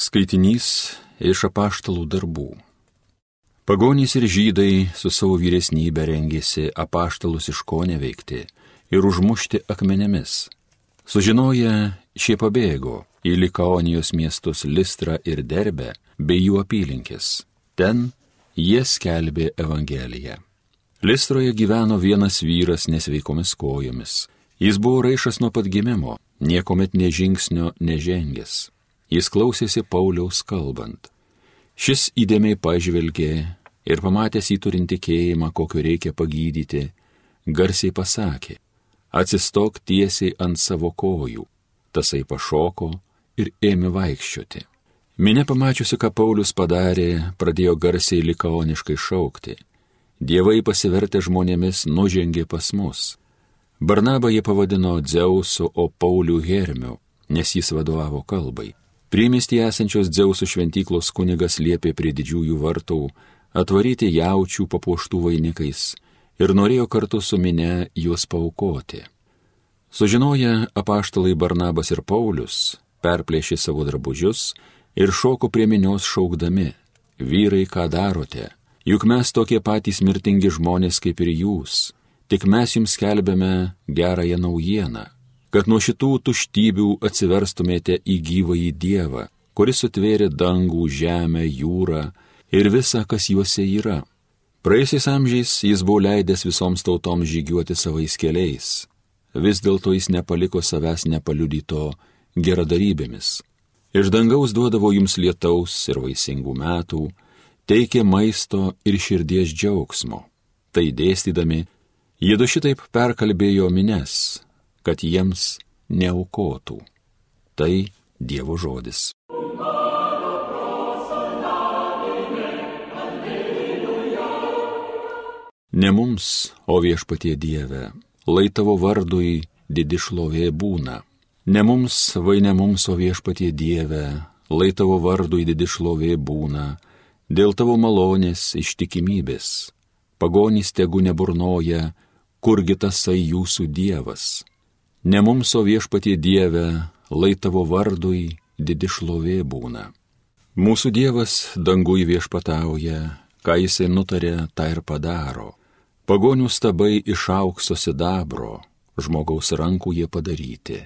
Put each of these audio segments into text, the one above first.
Skaitinys iš apaštalų darbų. Pagonys ir žydai su savo vyresnybė rengėsi apaštalus iš ko neveikti ir užmušti akmenėmis. Sužinoję, šie pabėgo į Likaonijos miestus Listrą ir Derbę bei jų apylinkės. Ten jie skelbė Evangeliją. Listroje gyveno vienas vyras nesveikomis kojomis. Jis buvo raišas nuo pat gimimo, niekuomet nežingsnio nežengęs Jis klausėsi Pauliaus kalbant. Šis įdėmiai pažvelgė ir pamatęs įturint tikėjimą, kokio reikia pagydyti, garsiai pasakė, atsistok tiesiai ant savo kojų. Tasai pašoko ir ėmė vaikščioti. Minė pamačiusi, ką Paulius padarė, pradėjo garsiai likaoniškai šaukti. Dievai pasivertę žmonėmis nužengė pas mus. Barnabą jie pavadino Dzeusu, o Paulių Hermiu, nes jis vadovavo kalbai. Priemestį esančios Dzeuso šventyklos kunigas liepė prie didžiųjų vartų atvaryti jaučių papuoštų vainikais ir norėjo kartu su minė juos paukoti. Sužinoję apaštalai Barnabas ir Paulius, perplėšė savo drabužius ir šoko prie minios šaukdami, vyrai, ką darote, juk mes tokie patys mirtingi žmonės kaip ir jūs, tik mes jums kelbėme gerąją naujieną kad nuo šitų tuštybių atsiverstumėte į gyvąjį Dievą, kuris sutvėrė dangų, žemę, jūrą ir visą, kas juose yra. Praėjusiais amžiais jis buvo leidęs visoms tautoms žygiuoti savais keliais. Vis dėlto jis nepaliko savęs nepaliudyto geradarybėmis. Iš dangaus duodavo jums lietaus ir vaisingų metų, teikė maisto ir širdies džiaugsmo. Tai dėstydami, jie du šitaip perkalbėjo mines, kad jiems neaukotų. Tai Dievo žodis. Ne mums, o viešpatie Dieve, lai tavo vardui didi šlovė būna. Ne mums, vai ne mums, o viešpatie Dieve, lai tavo vardui didi šlovė būna, dėl tavo malonės ištikimybės. Pagonys tegu neburnoja, kurgi tasai jūsų Dievas. Ne mums, o viešpatie Dieve, lai tavo vardui didi šlovė būna. Mūsų Dievas dangui viešpatauja, ką jisai nutarė, tą ir padaro. Pagonių stabai iš aukso sidabro, žmogaus rankų jie padaryti.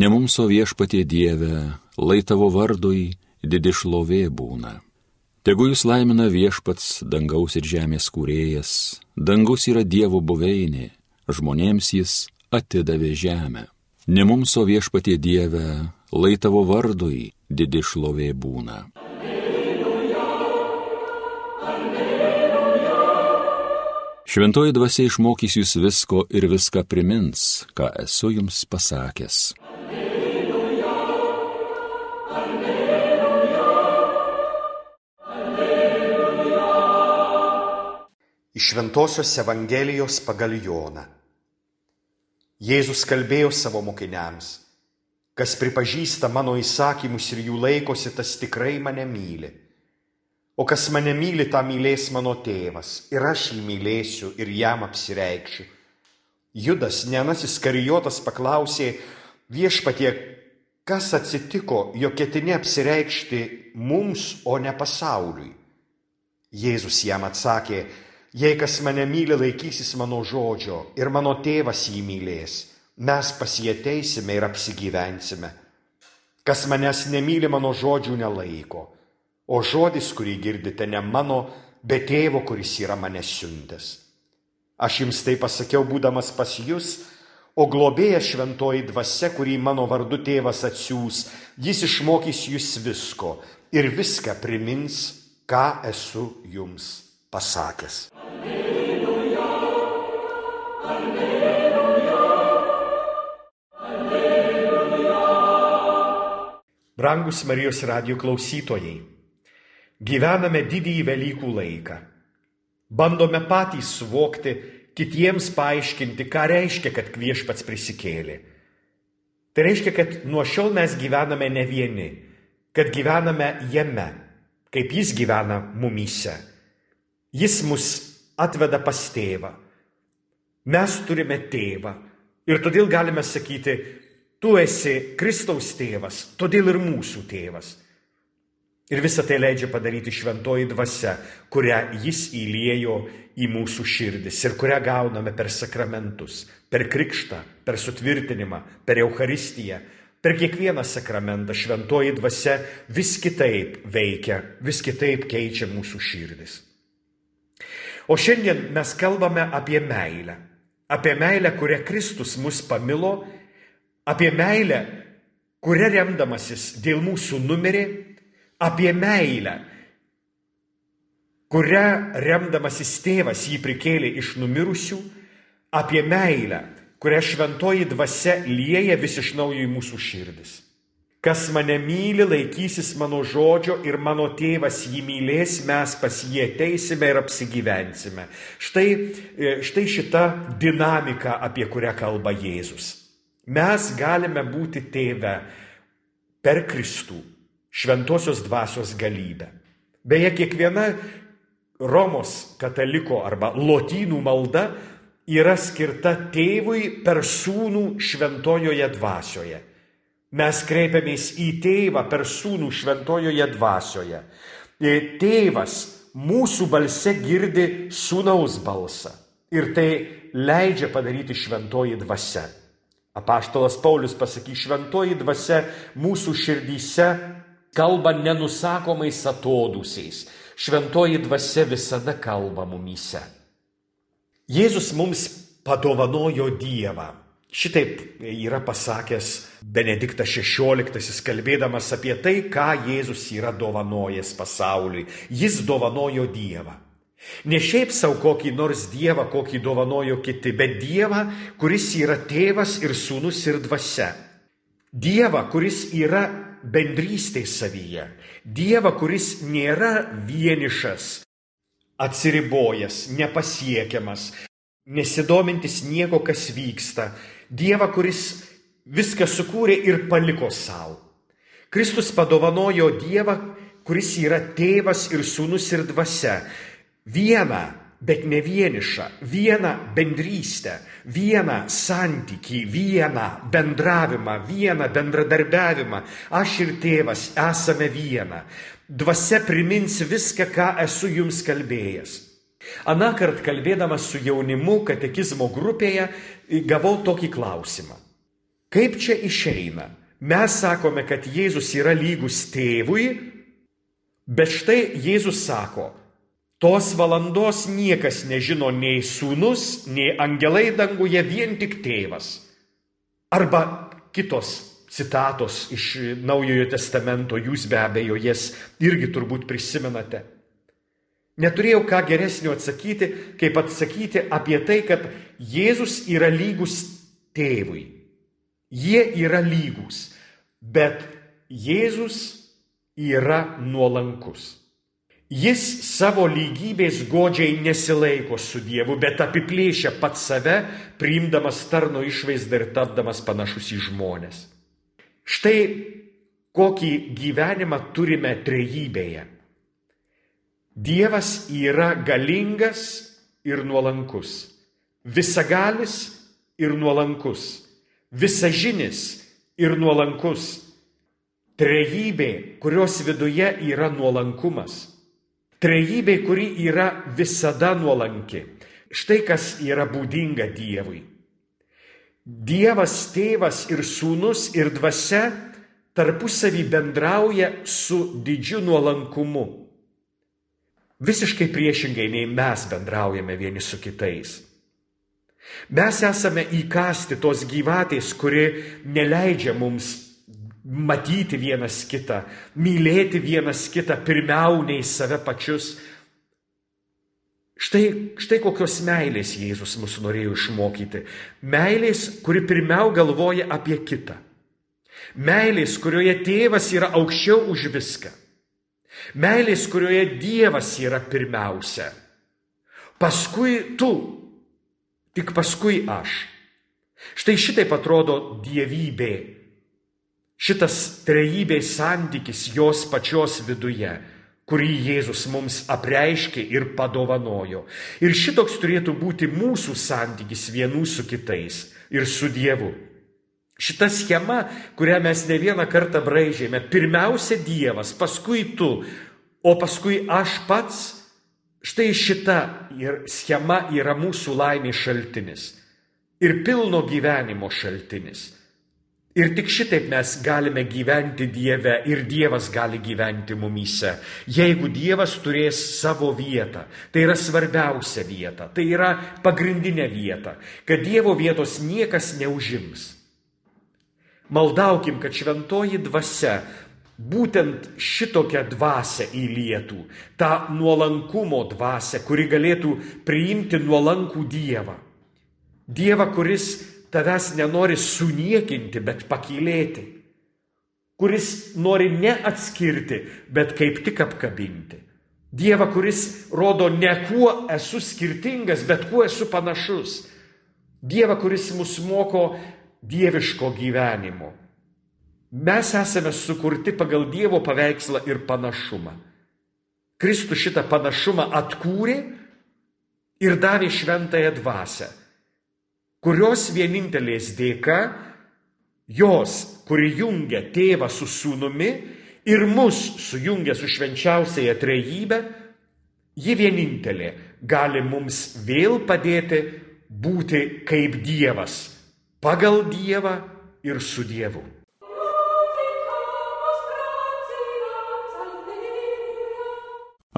Ne mums, o viešpatie Dieve, lai tavo vardui didi šlovė būna. Tegu jūs laimina viešpats, dangaus ir žemės kūrėjas, dangus yra Dievo buveinė, žmonėms jis atidavė žemę. Ne mums, o viešpatie Dieve, lai tavo vardui didi šlovė būna. Alleluja, alleluja. Šventoji dvasia išmokys jūs visko ir viską primins, ką esu jums pasakęs. Alleluja, Iš Šventojios Evangelijos pagal Joną. Jėzus kalbėjo savo mokiniams, kas pripažįsta mano įsakymus ir jų laikosi, tas tikrai mane myli. O kas mane myli, tą mylės mano tėvas ir aš jį mylėsiu ir jam apsireikšiu. Judas, nenasis karijotas, paklausė viešpatie, kas atsitiko, jo ketini apsireikšti mums, o ne pasauliui. Jėzus jam atsakė, Jei kas mane myli, laikysis mano žodžio ir mano tėvas jį mylės, mes pasieteisime ir apsigyvensime. Kas manęs nemyli, mano žodžių nelaiko, o žodis, kurį girdite, ne mano, bet tėvo, kuris yra mane siuntęs. Aš jums tai pasakiau, būdamas pas jūs, o globėja šventoji dvasia, kurį mano vardu tėvas atsiūs, jis išmokys jūs visko ir viską primins, ką esu jums pasakęs. Alleluja, alleluja, alleluja. Brangus Marijos radio klausytojai, gyvename didįjį Velykų laiką. Bandome patys suvokti, kitiems paaiškinti, ką reiškia, kad viešpats prisikėlė. Tai reiškia, kad nuo šiol mes gyvename ne vieni, kad gyvename jame, kaip jis gyvena mumyse. Jis mus atveda pas tėvą. Mes turime tėvą ir todėl galime sakyti, tu esi Kristaus tėvas, todėl ir mūsų tėvas. Ir visą tai leidžia padaryti šventoji dvasia, kurią jis įliejo į mūsų širdis ir kurią gauname per sakramentus, per krikštą, per sutvirtinimą, per Euharistiją. Per kiekvieną sakramentą šventoji dvasia vis kitaip veikia, vis kitaip keičia mūsų širdis. O šiandien mes kalbame apie meilę. Apie meilę, kurią Kristus mus pamilo, apie meilę, kuria remdamasis dėl mūsų numerė, apie meilę, kuria remdamasis tėvas jį prikėlė iš numirusių, apie meilę, kurią šventoji dvasia lieja vis iš naujo į mūsų širdis. Kas mane myli, laikysis mano žodžio ir mano tėvas jį mylės, mes pas jį ateisime ir apsigyvensime. Štai, e, štai šita dinamika, apie kurią kalba Jėzus. Mes galime būti tėve per Kristų, šventosios dvasios galybę. Beje, kiekviena Romos kataliko arba lotynų malda yra skirta tėvui per sūnų šventojoje dvasioje. Mes kreipiamės į tėvą per sūnų šventojoje dvasioje. Tėvas mūsų balse girdi sūnaus balsą ir tai leidžia padaryti šventoji dvasia. Apaštalas Paulius pasakys, šventoji dvasia mūsų širdyse kalba nenusakomais atodusiais. Šventoji dvasia visada kalba mumyse. Jėzus mums padovanojo Dievą. Šitaip yra pasakęs Benediktas XVI, kalbėdamas apie tai, ką Jėzus yra dovanojęs pasauliui. Jis dovanojo Dievą. Ne šiaip savo kokį nors Dievą, kokį dovanojo kiti, bet Dievą, kuris yra tėvas ir sūnus ir dvasia. Dievą, kuris yra bendrystė savyje. Dievą, kuris nėra vienišas, atsiribojęs, nepasiekiamas, nesidomintis nieko, kas vyksta. Dievą, kuris viską sukūrė ir paliko savo. Kristus padovanojo Dievą, kuris yra tėvas ir sūnus ir dvasia vieną, bet ne vienišą, vieną bendrystę, vieną santyki, vieną bendravimą, vieną bendradarbiavimą. Aš ir tėvas esame viena. Dvasia primins viską, ką esu jums kalbėjęs. Aną kartą kalbėdamas su jaunimu katekizmo grupėje gavau tokį klausimą. Kaip čia išeina? Mes sakome, kad Jėzus yra lygus tėvui, bet štai Jėzus sako, Tos valandos niekas nežino nei sūnus, nei angelai danguje, vien tik tėvas. Arba kitos citatos iš Naujojo testamento, jūs be abejo jas irgi turbūt prisimenate. Neturėjau ką geresnio atsakyti, kaip atsakyti apie tai, kad Jėzus yra lygus tėvui. Jie yra lygus, bet Jėzus yra nuolankus. Jis savo lygybės godžiai nesilaiko su Dievu, bet apiplėšia pat save, priimdamas tarno išvaizdą ir tapdamas panašus į žmonės. Štai kokį gyvenimą turime trejybėje. Dievas yra galingas ir nuolankus, visagalis ir nuolankus, visažinis ir nuolankus, trejybė, kurios viduje yra nuolankumas Trejybė, kuri yra visada nuolanki. Štai kas yra būdinga Dievui. Dievas, tėvas ir sūnus ir dvasia tarpusavį bendrauja su didžiu nuolankumu. Visiškai priešingai nei mes bendraujame vieni su kitais. Mes esame įkasti tos gyvatės, kuri neleidžia mums matyti vienas kitą, mylėti vienas kitą pirmiau nei save pačius. Štai, štai kokios meilės Jėzus mus norėjo išmokyti. Meilės, kuri pirmiau galvoja apie kitą. Meilės, kurioje tėvas yra aukščiau už viską. Meilės, kurioje Dievas yra pirmiausia. Paskui tu, tik paskui aš. Štai šitaip atrodo dievybė šitas trejybės santykis jos pačios viduje, kurį Jėzus mums apreiškė ir padovanojo. Ir šitoks turėtų būti mūsų santykis vienų su kitais ir su Dievu. Šita schema, kurią mes ne vieną kartą braižėme, pirmiausia Dievas, paskui tu, o paskui aš pats, štai šita schema yra mūsų laimės šaltinis ir pilno gyvenimo šaltinis. Ir tik šitaip mes galime gyventi Dieve ir Dievas gali gyventi mumyse. Jeigu Dievas turės savo vietą, tai yra svarbiausia vieta, tai yra pagrindinė vieta, kad Dievo vietos niekas neužims. Maldaukim, kad šventoji dvasia būtent šitokią dvasę įlietų, tą nuolankumo dvasę, kuri galėtų priimti nuolankų Dievą. Dievą, kuris tavęs nenori suniekinti, bet pakylėti, kuris nori ne atskirti, bet kaip tik apkabinti. Dievą, kuris rodo ne kuo esu skirtingas, bet kuo esu panašus. Dievą, kuris mus moko dieviško gyvenimo. Mes esame sukurti pagal Dievo paveikslą ir panašumą. Kristus šitą panašumą atkūrė ir davė šventąją dvasę kurios vienintelės dėka, jos, kuri jungia tėvą su sūnumi ir mus sujungia su švenčiausiaja trejybė, ji vienintelė gali mums vėl padėti būti kaip Dievas, pagal Dievą ir su Dievu.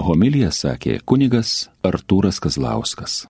Homilija sakė kunigas Artūras Kazlauskas.